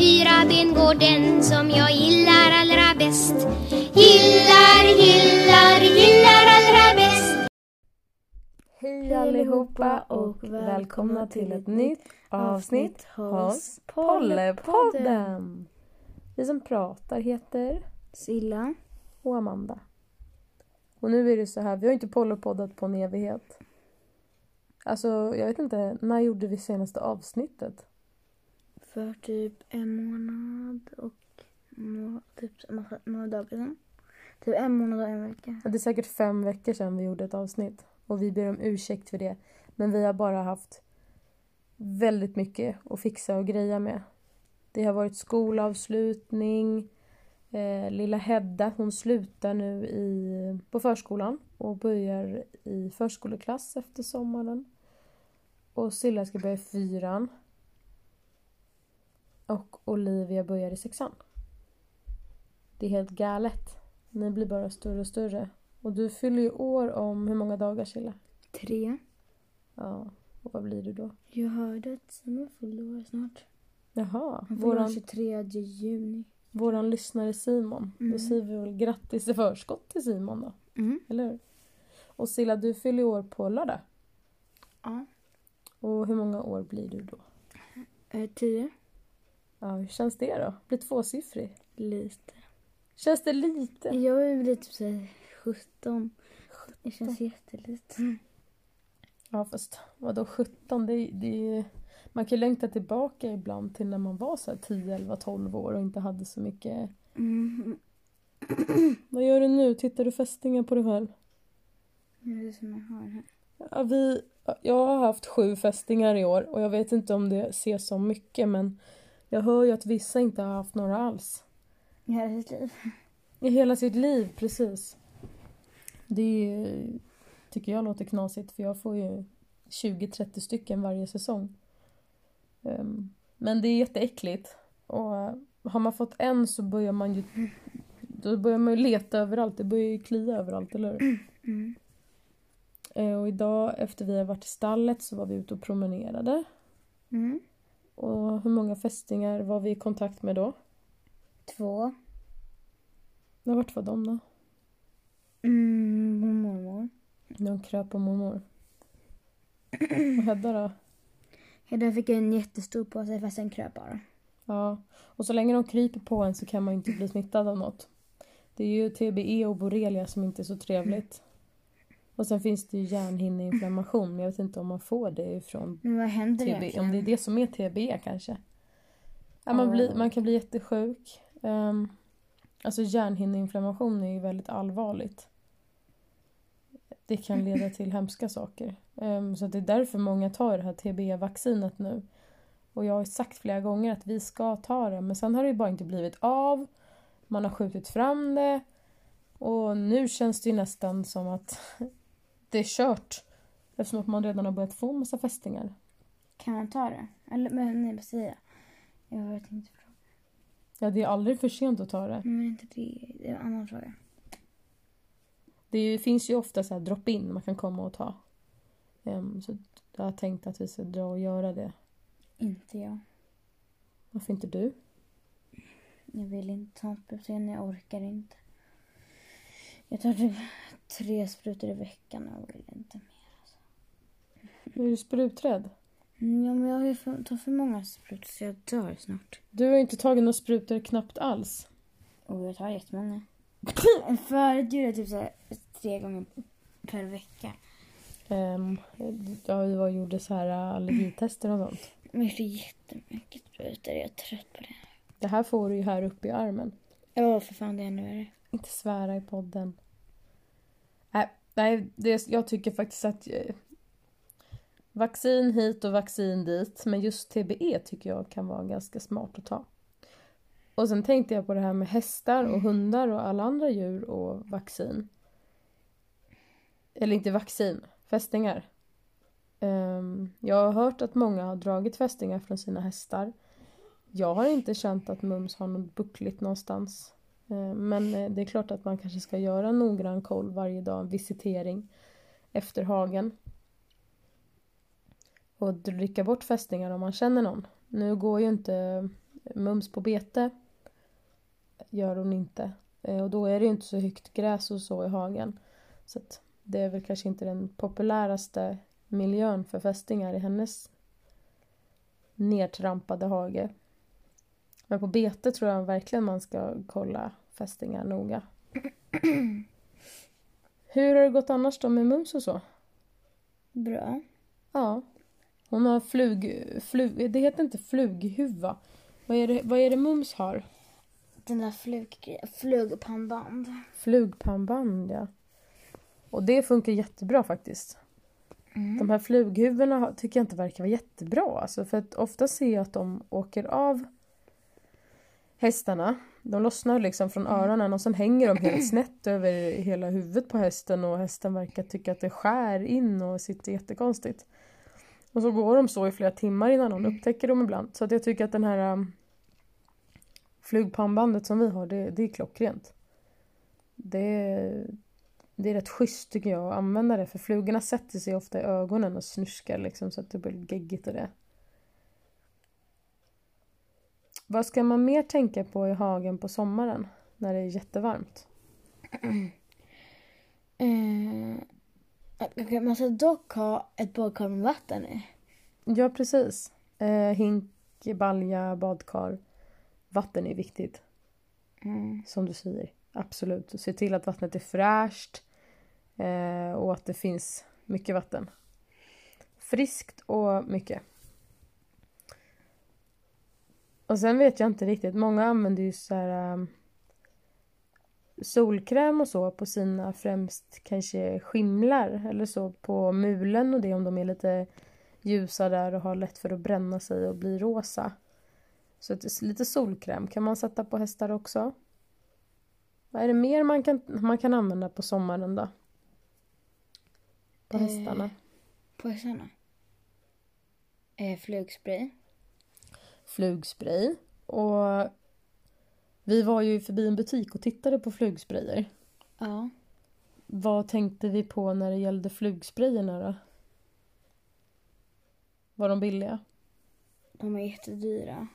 fyra ben går den som jag gillar allra bäst. Gillar, gillar, gillar allra bäst. Hej allihopa och välkomna till ett nytt avsnitt hos Pollepodden. Vi som pratar heter Silla. och Amanda. Och nu är det så här, vi har inte Pollepoddat på en evighet. Alltså, jag vet inte, när gjorde vi senaste avsnittet? För typ en månad och några, typ några, några dagar sedan. Typ en månad och en vecka. Ja, Det är säkert fem veckor sedan vi gjorde ett avsnitt. Och vi ber om ursäkt för det. Men vi har bara haft väldigt mycket att fixa och greja med. Det har varit skolavslutning. Eh, lilla Hedda, hon slutar nu i, på förskolan och börjar i förskoleklass efter sommaren. Och Silla ska börja i fyran. Och Olivia börjar i sexan. Det är helt galet. Ni blir bara större och större. Och du fyller ju år om hur många dagar Silla? Tre. Ja, och vad blir du då? Jag hörde att Simon fyllde år snart. Jaha, Han fyller år våran, 23 juni. våran lyssnare Simon. Då Mm. säger vi väl grattis i förskott till Simon då, Mm. eller hur? Och Silla, du fyller år på lördag. Ja. Och hur många år blir du då? Eh, tio. Ja, hur känns det då? Blir tvåsiffrig? Lite. Känns det lite? Jag är väl typ såhär 17. Det känns jättelite. Ja, fast vadå 17? Det, är- det, är- man kan ju längta tillbaka ibland till när man var så här 10, 11, 12 år och inte hade så mycket Mm. Vad gör du nu? Tittar du fästingar på dig själv? Det är det som jag har här. Ja, vi, jag har haft sju fästingar i år och jag vet inte om det ses som mycket men jag hör ju att vissa inte har haft några alls. I hela sitt liv. I hela sitt liv, precis. Det är tycker jag låter knasigt för jag får ju 20-30 stycken varje säsong. Ehm, men det är jätteäckligt. Och eh, har man fått en så börjar man ju då börjar man ju leta överallt. Det börjar ju klia överallt, eller hur? Mm. Eh, Och idag efter vi har varit i stallet så var vi ute och promenerade. Mm. Och hur många fästingar var vi i kontakt med då? Två. Ja, Vart var de då? Mm. Mormor. De kröp på mormor. Och Hedda då? Hedda fick en jättestor påse fast den kröp bara. Ja. Och så länge de kryper på en så kan man ju inte bli smittad av något. Det är ju TBE och borrelia som inte är så trevligt. Och sen finns det ju hjärnhinneinflammation men jag vet inte om man får det ifrån Men vad händer TB, egentligen? om det är det som är TBE kanske. Ja, man, blir, man kan bli jättesjuk. Um, alltså hjärnhinneinflammation är ju väldigt allvarligt. Det kan leda till hemska saker. Ehm, så det är därför många tar det här TBE-vaccinet nu. Och jag har sagt flera gånger att vi ska ta det men sen har det bara inte blivit av. Man har skjutit fram det. Och nu känns det ju nästan som att det är kört. Eftersom att man redan har börjat få massa fästingar. Kan man ta det? Eller men nej, vad säger jag? Jag vet inte. Ja, det är aldrig för sent att ta det. Men inte det. Det är en annan fråga. Det finns ju ofta så här drop-in man kan komma och ta. Ehm, så jag har tänkt att vi ska dra och göra det. Inte jag. Varför inte du? Jag vill inte ta sprutor. Jag orkar inte. Jag tar typ tre sprutor i veckan och vill inte mer. Är du spruträdd? Mm, Ja, men jag har ju för, tar för många sprutor så jag dör snart. Du har inte tagit några sprutor knappt alls. Och jag tar jättemånga. Förut gjorde jag typ så här tre gånger per vecka. Um, ja, och gjorde så här allergitester och sånt. Men jag får jättemycket sprutor. Jag är trött på det. Det här får du ju här uppe i armen. Ja, för fan det är ännu värre. Inte svära i podden. Nej, nej det, jag tycker faktiskt att eh, vaccin hit och vaccin dit. Men just TBE tycker jag kan vara ganska smart att ta. Och sen tänkte jag på det här med hästar och hundar och alla andra djur och vaccin. Eller inte vaccin, fästingar. Ehm, jag har hört att många har dragit fästingar från sina hästar. Jag har inte känt att Mums har något buckligt någonstans. Eh, men eh, det är klart att man kanske ska göra en noggrann koll varje dag, en visitering efter hagen. Och dricka bort fästingar om man känner någon. Nu går ju inte eh, Mums på bete gör hon inte. Och då är det ju inte så högt gräs och så i hagen. Så att det är väl kanske inte den populäraste miljön för fästingar i hennes nedtrampade hage. Men på bete tror jag verkligen man ska kolla fästingar noga. Hur har det gått annars då med Mums och så? Bra. Ja. Hon har flug... flug det heter inte flughuva. Vad är det, vad är det Mums har? Den där flug, flugpannband. Flugpannband, ja. Och det funkar jättebra faktiskt. Mm. De här flughuvudena tycker jag inte verkar vara jättebra. Alltså för att ofta ser jag att de åker av hästarna. De lossnar liksom från öronen och sen hänger de helt snett över hela huvudet på hästen och hästen verkar tycka att det skär in och sitter jättekonstigt. Och så går de så i flera timmar innan någon upptäcker dem ibland. Så att jag tycker att den här um, flugpannbandet som vi har, det, det är klockrent. Det, det är rätt schysst tycker jag att använda det för flugorna sätter sig ofta i ögonen och snuskar liksom så att det blir geggigt och det. Vad ska man mer tänka på i hagen på sommaren när det är jättevarmt? Eh, man ska dock ha ett badkar med vatten i. Ja, precis. Eh, hink, balja, badkar. Vatten är viktigt, Mm. som du säger. Absolut. Se till att vattnet är fräscht eh, och att det finns mycket vatten. Friskt och mycket. Och sen vet jag inte riktigt. Många använder ju så här um, solkräm och så på sina främst kanske skimlar eller så på mulen och det om de är lite ljusa där och har lätt för att bränna sig och bli rosa. Så lite solkräm kan man sätta på hästar också. Vad är det mer man kan, man kan använda på sommaren då? På Eh. hästarna? På hästarna. Eh, flugspray. Flugspray. Och vi var ju förbi en butik och tittade på flugsprayer. Ja. Vad tänkte vi på när det gällde flugsprayerna då? Var de billiga? De är jättedyra.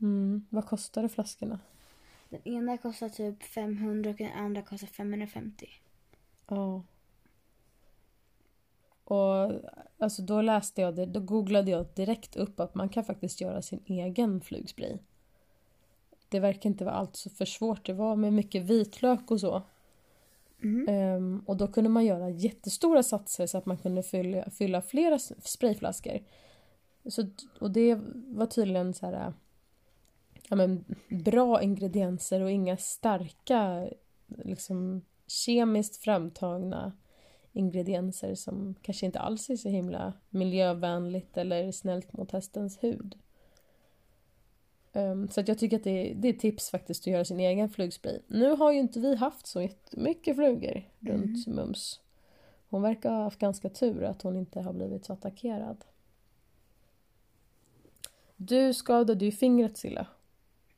Mm. Vad kostade flaskorna? Den ena kostar typ 500 och den andra kostar 550. Ja. Och alltså då läste jag det, då googlade jag direkt upp att man kan faktiskt göra sin egen flugspray. Det verkar inte vara allt så för svårt. Det var med mycket vitlök och så. Mm. Ehm, och då kunde man göra jättestora satser så att man kunde fylla, fylla flera sprayflaskor. Så, och det var tydligen så här, ja, men, bra ingredienser och inga starka liksom, kemiskt framtagna ingredienser som kanske inte alls är så himla miljövänligt eller snällt mot hästens hud. Ehm, så att jag tycker att det är, det är tips faktiskt att göra sin egen flugspray. Nu har ju inte vi haft så jättemycket flugor runt Mums. Hon verkar ha haft ganska tur att hon inte har blivit så attackerad. Du skadade ju fingret Silla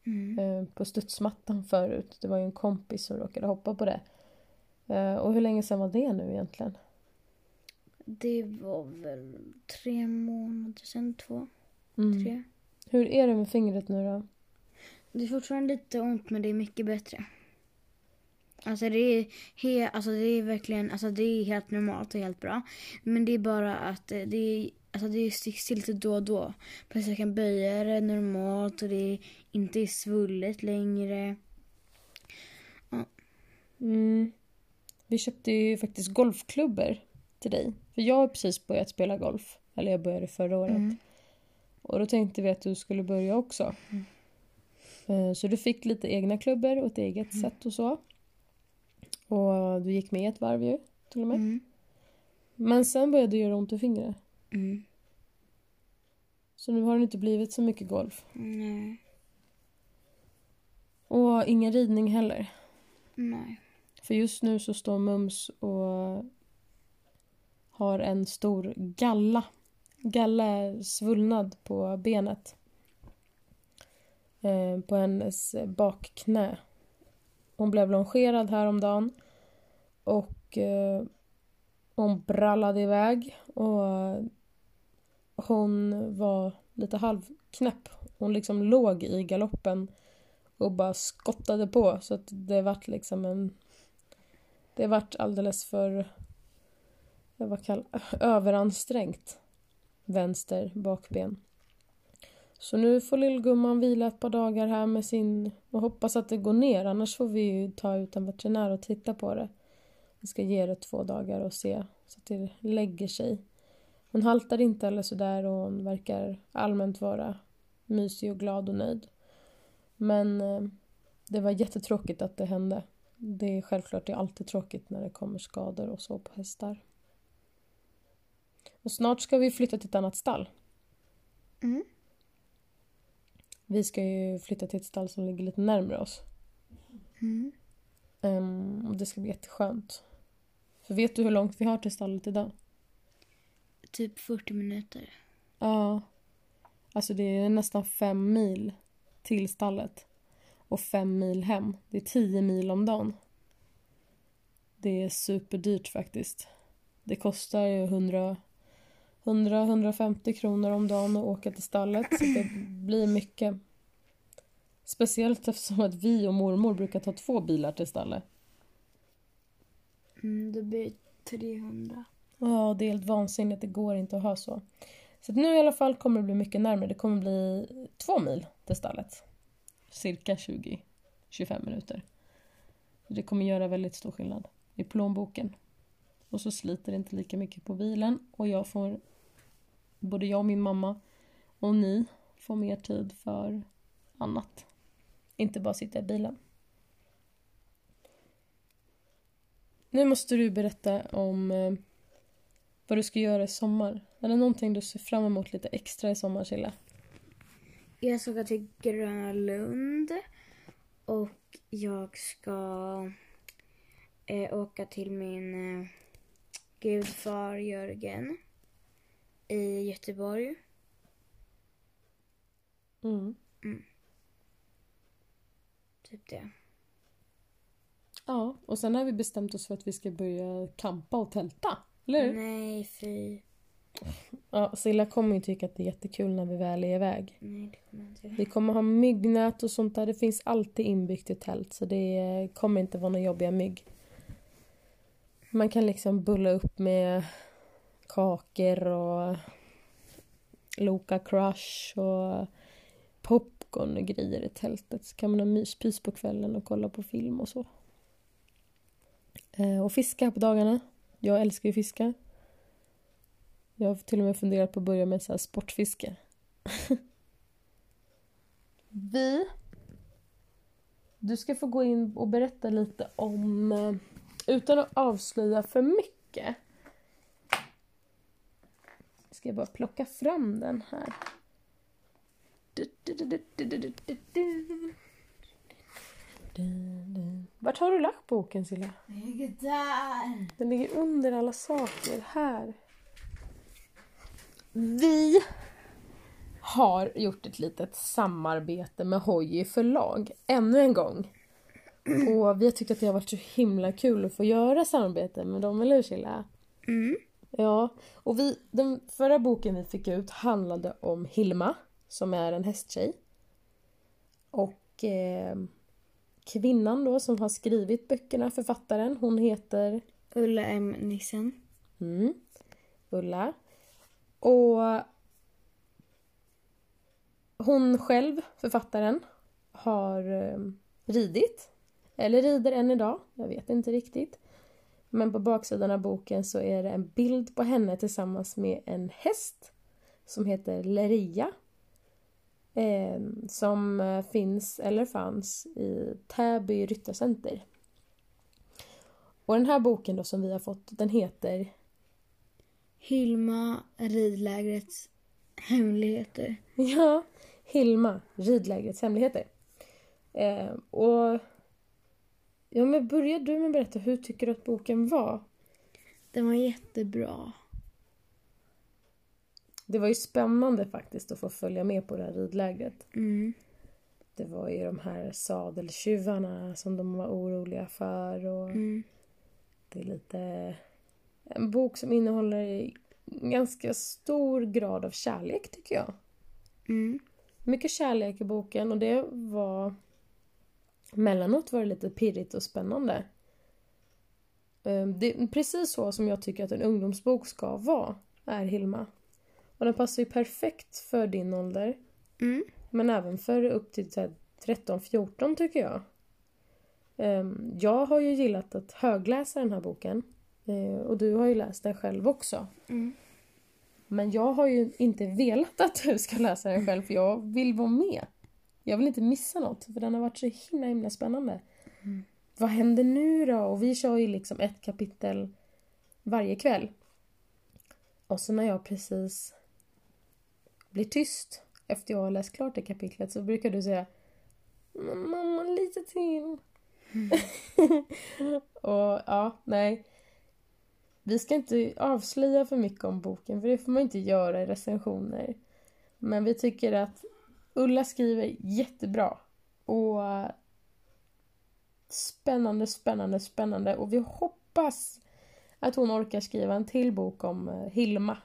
Mm. eh, på studsmattan förut. Det var ju en kompis som råkade hoppa på det. Eh, och hur länge sedan var det nu egentligen? Det var väl tre månader sedan, två, Mm. tre. Hur är det med fingret nu då? Det är fortfarande lite ont men det är mycket bättre. Alltså det är, he, alltså det är verkligen alltså det är helt normalt och helt bra. Men det är bara att eh, det är, alltså det sticker till lite då och då. Fast jag kan böja det normalt och det är inte svullet längre. Mm. Vi köpte ju faktiskt golfklubbor till dig. För jag har precis börjat spela golf. Eller jag började förra året. Mm. Och då tänkte vi att du skulle börja också. Eh, Så du fick lite egna klubbor och ett eget sätt och så. Och du gick med ett varv ju, till och med. Mm. Men sen började det göra ont i fingret. Mm. Så nu har det inte blivit så mycket golf. Nej. Och ingen ridning heller. Nej. För just nu så står Mums och har en stor galla. Galla svullnad på benet. Eh, på hennes bakknä. Hon blev longerad häromdagen. Och eh, hon brallade iväg. Och hon var lite halvknäpp. Hon liksom låg i galoppen och bara skottade på så att det vart liksom en... Det vart alldeles för... Vad kallar Överansträngt. Vänster bakben. Så nu får lillgumman vila ett par dagar här med sin... Och hoppas att det går ner, annars får vi ju ta ut en veterinär och titta på det. Vi ska ge det två dagar och se så att det lägger sig. Hon haltar inte eller sådär och hon verkar allmänt vara mysig och glad och nöjd. Men eh, det var jättetråkigt att det hände. Det är självklart det är alltid tråkigt när det kommer skador och så på hästar. Och snart ska vi flytta till ett annat stall. Mm. Vi ska ju flytta till ett stall som ligger lite närmare oss. Mm. Ehm, och det ska bli jätteskönt. För vet du hur långt vi har till stallet idag? Typ 40 minuter. Ja. Alltså det är nästan fem mil till stallet. Och fem mil hem. Det är tio mil om dagen. Det är superdyrt faktiskt. Det kostar ju 100 100-150 kronor om dagen att åka till stallet. Så det blir mycket. Speciellt eftersom att vi och mormor brukar ta två bilar till stallet. Mm, det blir 300. Ja, det är helt vansinnigt. Det går inte att ha så. Så nu i alla fall kommer det bli mycket närmare. Det kommer bli två mil till stallet. Cirka 20-25 minuter. Det kommer göra väldigt stor skillnad i plånboken. Och så sliter det inte lika mycket på bilen och jag får både jag och min mamma och ni får mer tid för annat. Inte bara sitta i bilen. Nu måste du berätta om eh, vad du ska göra i sommar. Är det någonting du ser fram emot lite extra i sommar, Silla? Jag ska gå till Gröna Lund och jag ska eh, åka till min eh, gudfar Jörgen i Göteborg. Mm. Typ det. Ja, och sen har vi bestämt oss för att vi ska börja campa och tälta. Eller hur? Nej, fy. Ja, Silla kommer ju tycka att det är jättekul när vi väl är iväg. Nej, det kommer inte. Vi kommer ha myggnät och sånt där. Det finns alltid inbyggt i tält så det kommer inte vara några jobbiga mygg. Man kan liksom bulla upp med kakor och Loka Crush och popcorn och grejer i tältet. Så kan man ha myspys på kvällen och kolla på film och så. Eh, Och fiska på dagarna. Jag älskar ju fiska. Jag har till och med funderat på att börja med så sportfiske. Vi... Du ska få gå in och berätta lite om, eh, utan att avslöja för mycket. Ska jag bara plocka fram den här. Vart har du lagt boken Silla? Den ligger där! Den ligger under alla saker, här. Vi har gjort ett litet samarbete med Hoji förlag. Ännu en gång. Och vi har tyckt att det har varit så himla kul att få göra samarbete med dem, eller hur Silla? Mm. Ja, och vi, den förra boken vi fick ut handlade om Hilma, som är en hästtjej. Och eh, kvinnan då som har skrivit böckerna, författaren, hon heter Ulla M. Nissen. Mm. Ulla. Och hon själv, författaren, har ehm, ridit. Eller rider än idag, jag vet inte riktigt. Men på baksidan av boken så är det en bild på henne tillsammans med en häst som heter Leria. Ehm, eh, som finns, eller fanns, i Täby ryttarcenter. Och den här boken då som vi har fått, den heter Hilma ridlägrets hemligheter. Ja, Hilma, ridlägrets hemligheter. Eh, och... Ja, men börjar du med att berätta, hur tycker du att boken var? Den var jättebra. Det var ju spännande faktiskt att få följa med på det här ridlägret. Mm. Det var ju de här sadeltjuvarna som de var oroliga för och Mm. det är lite... En bok som innehåller en ganska stor grad av kärlek tycker jag. Mm. mycket kärlek i boken och det var... Mellanåt var det lite pirrigt och spännande. Eh, Det är precis så som jag tycker att en ungdomsbok ska vara, är Hilma. Och den passar ju perfekt för din ålder. Mm. Men även för upp till så här 13-14 tycker jag. Ehm, Jag har ju gillat att högläsa den här boken. Eh, Och du har ju läst den själv också. Mm. Men jag har ju inte velat att du ska läsa den själv för jag vill vara med. Jag vill inte missa något för den har varit så himla himla spännande. Vad händer nu då? Och vi kör ju liksom ett kapitel varje kväll. Och så när jag precis blir tyst efter jag har läst klart det kapitlet så brukar du säga "Men Mamma, lite till. och ja, nej. Vi ska inte avslöja för mycket om boken för det får man inte göra i recensioner. Men vi tycker att Ulla skriver jättebra. Och spännande, spännande, spännande. Och vi hoppas att hon orkar skriva en till bok om eh, Hilma.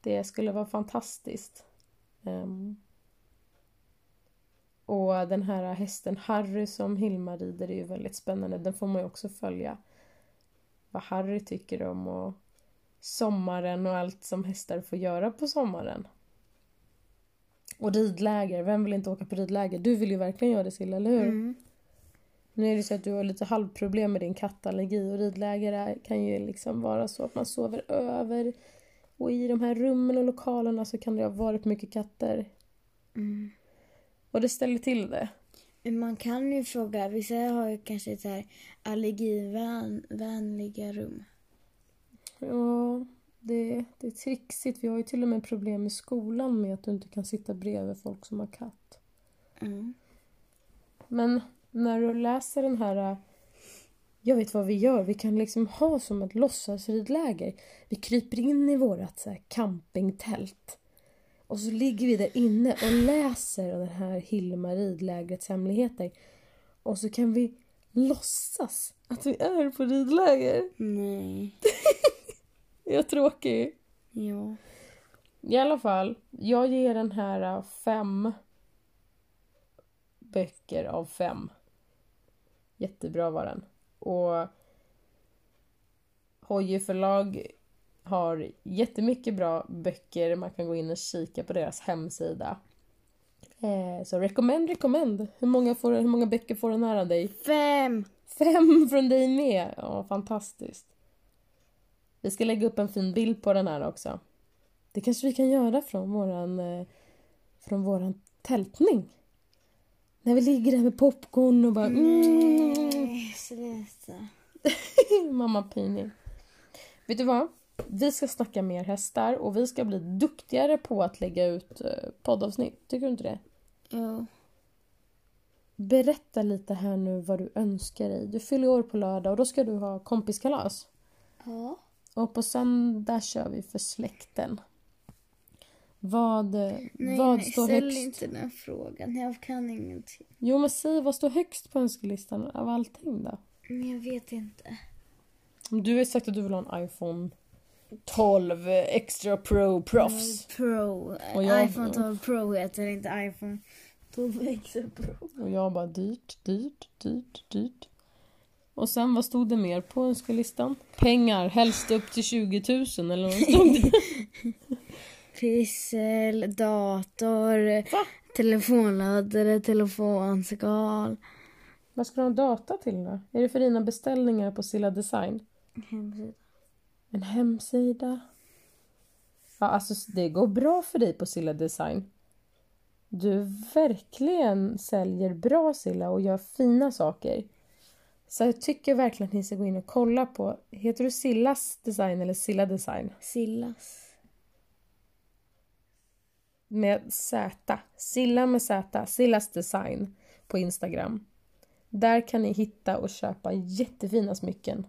Det skulle vara fantastiskt. Um. och den här hästen Harry som Hilma rider är ju väldigt spännande. Den får man ju också följa. Vad Harry tycker om och sommaren och allt som hästar får göra på sommaren. Och ridläger. Vem vill inte åka på ridläger? Du vill ju verkligen göra det Silla, eller hur? Mm. Nu är det så att du har lite halvproblem med din kattallergi och ridläger kan ju liksom vara så att man sover över. Och i de här rummen och lokalerna så kan det ha varit mycket katter. Mm. Och det ställer till det. Man kan ju fråga, vissa har ju kanske så här allergivänliga rum. Ja, det, det är trixigt. Vi har ju till och med problem i skolan med att du inte kan sitta bredvid folk som har katt. Mm. Men när du läser den här... Jag vet vad vi gör. Vi kan liksom ha som ett låtsasridläger. Vi kryper in i vårat så här campingtält. Och så ligger vi där inne och läser det här Hilma ridlägrets hemligheter. Och så kan vi låtsas att vi är på ridläger. Nej. Jag är tråkig. Ja. I alla fall, jag ger den här äh, fem böcker av fem. Jättebra var den. Och Hoje förlag har jättemycket bra böcker. Man kan gå in och kika på deras hemsida. Eh, så recommend, recommend. Hur många, får, hur många böcker får den här av dig? Fem! Fem från dig med! Ja, fantastiskt. Vi ska lägga upp en fin bild på den här också. Det kanske vi kan göra från våran, eh, från våran tältning. När vi ligger där med popcorn och bara mm, Nej, sluta. mamma pinig. Vet du vad? Vi ska snacka mer hästar och vi ska bli duktigare på att lägga ut eh, poddavsnitt. Tycker du inte det? Ja. Berätta lite här nu vad du önskar dig. Du fyller år på lördag och då ska du ha kompiskalas. Ja. Och på söndag kör vi för släkten. Vad, Nej, vad nej, står ställ högst? inte den frågan. Jag kan ingenting. Jo men säg vad står högst på önskelistan av allting då? Men jag vet inte. Du har sagt att du vill ha en iPhone 12 Extra Pro Proffs. Pro. Jag- iPhone 12 Pro heter inte iPhone 12 Extra Pro. Och jag bara dyrt, dyrt, dyrt, dyrt. Och sen vad stod det mer på önskelistan? Pengar, helst upp till 20 000 eller vad stod det? Pyssel, dator, Va? telefonladdare, telefonskal. Vad ska du ha data till då? Är det för dina beställningar på Silla Design? Hemsida. En hemsida. Ja, alltså det går bra för dig på Silla Design. Du verkligen säljer bra Silla och gör fina saker. Så jag tycker verkligen att ni ska gå in och kolla på, heter du Sillas Design eller Silla Design? Sillas. Med Z. Silla med Z. Sillas Design på Instagram. Där kan ni hitta och köpa jättefina smycken.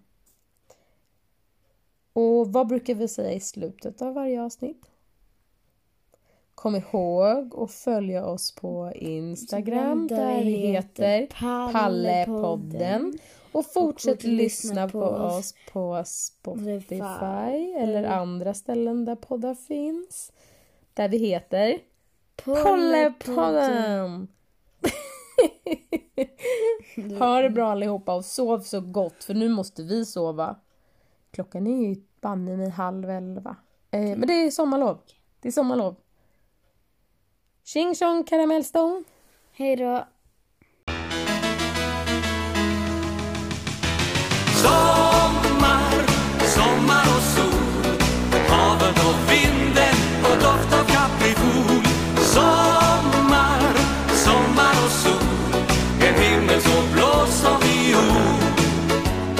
Och vad brukar vi säga i slutet av varje avsnitt? Kom ihåg att följa oss på Instagram där vi heter Pallepodden. Och fortsätt lyssna på oss på Spotify Spotify. eller andra ställen där poddar finns. Där vi heter Pollepodden! ha det bra allihopa och sov så gott för nu måste vi sova. Klockan är ju banne mig halv elva. Eh, mm. Men det är sommarlov. Det är sommarlov. Tjing tjong karamellstång. Hej då. Sommar, sommar och sol. Havet och vinden och doft av kaprifol. Sommar, sommar och sol. En himmel så blå som viol.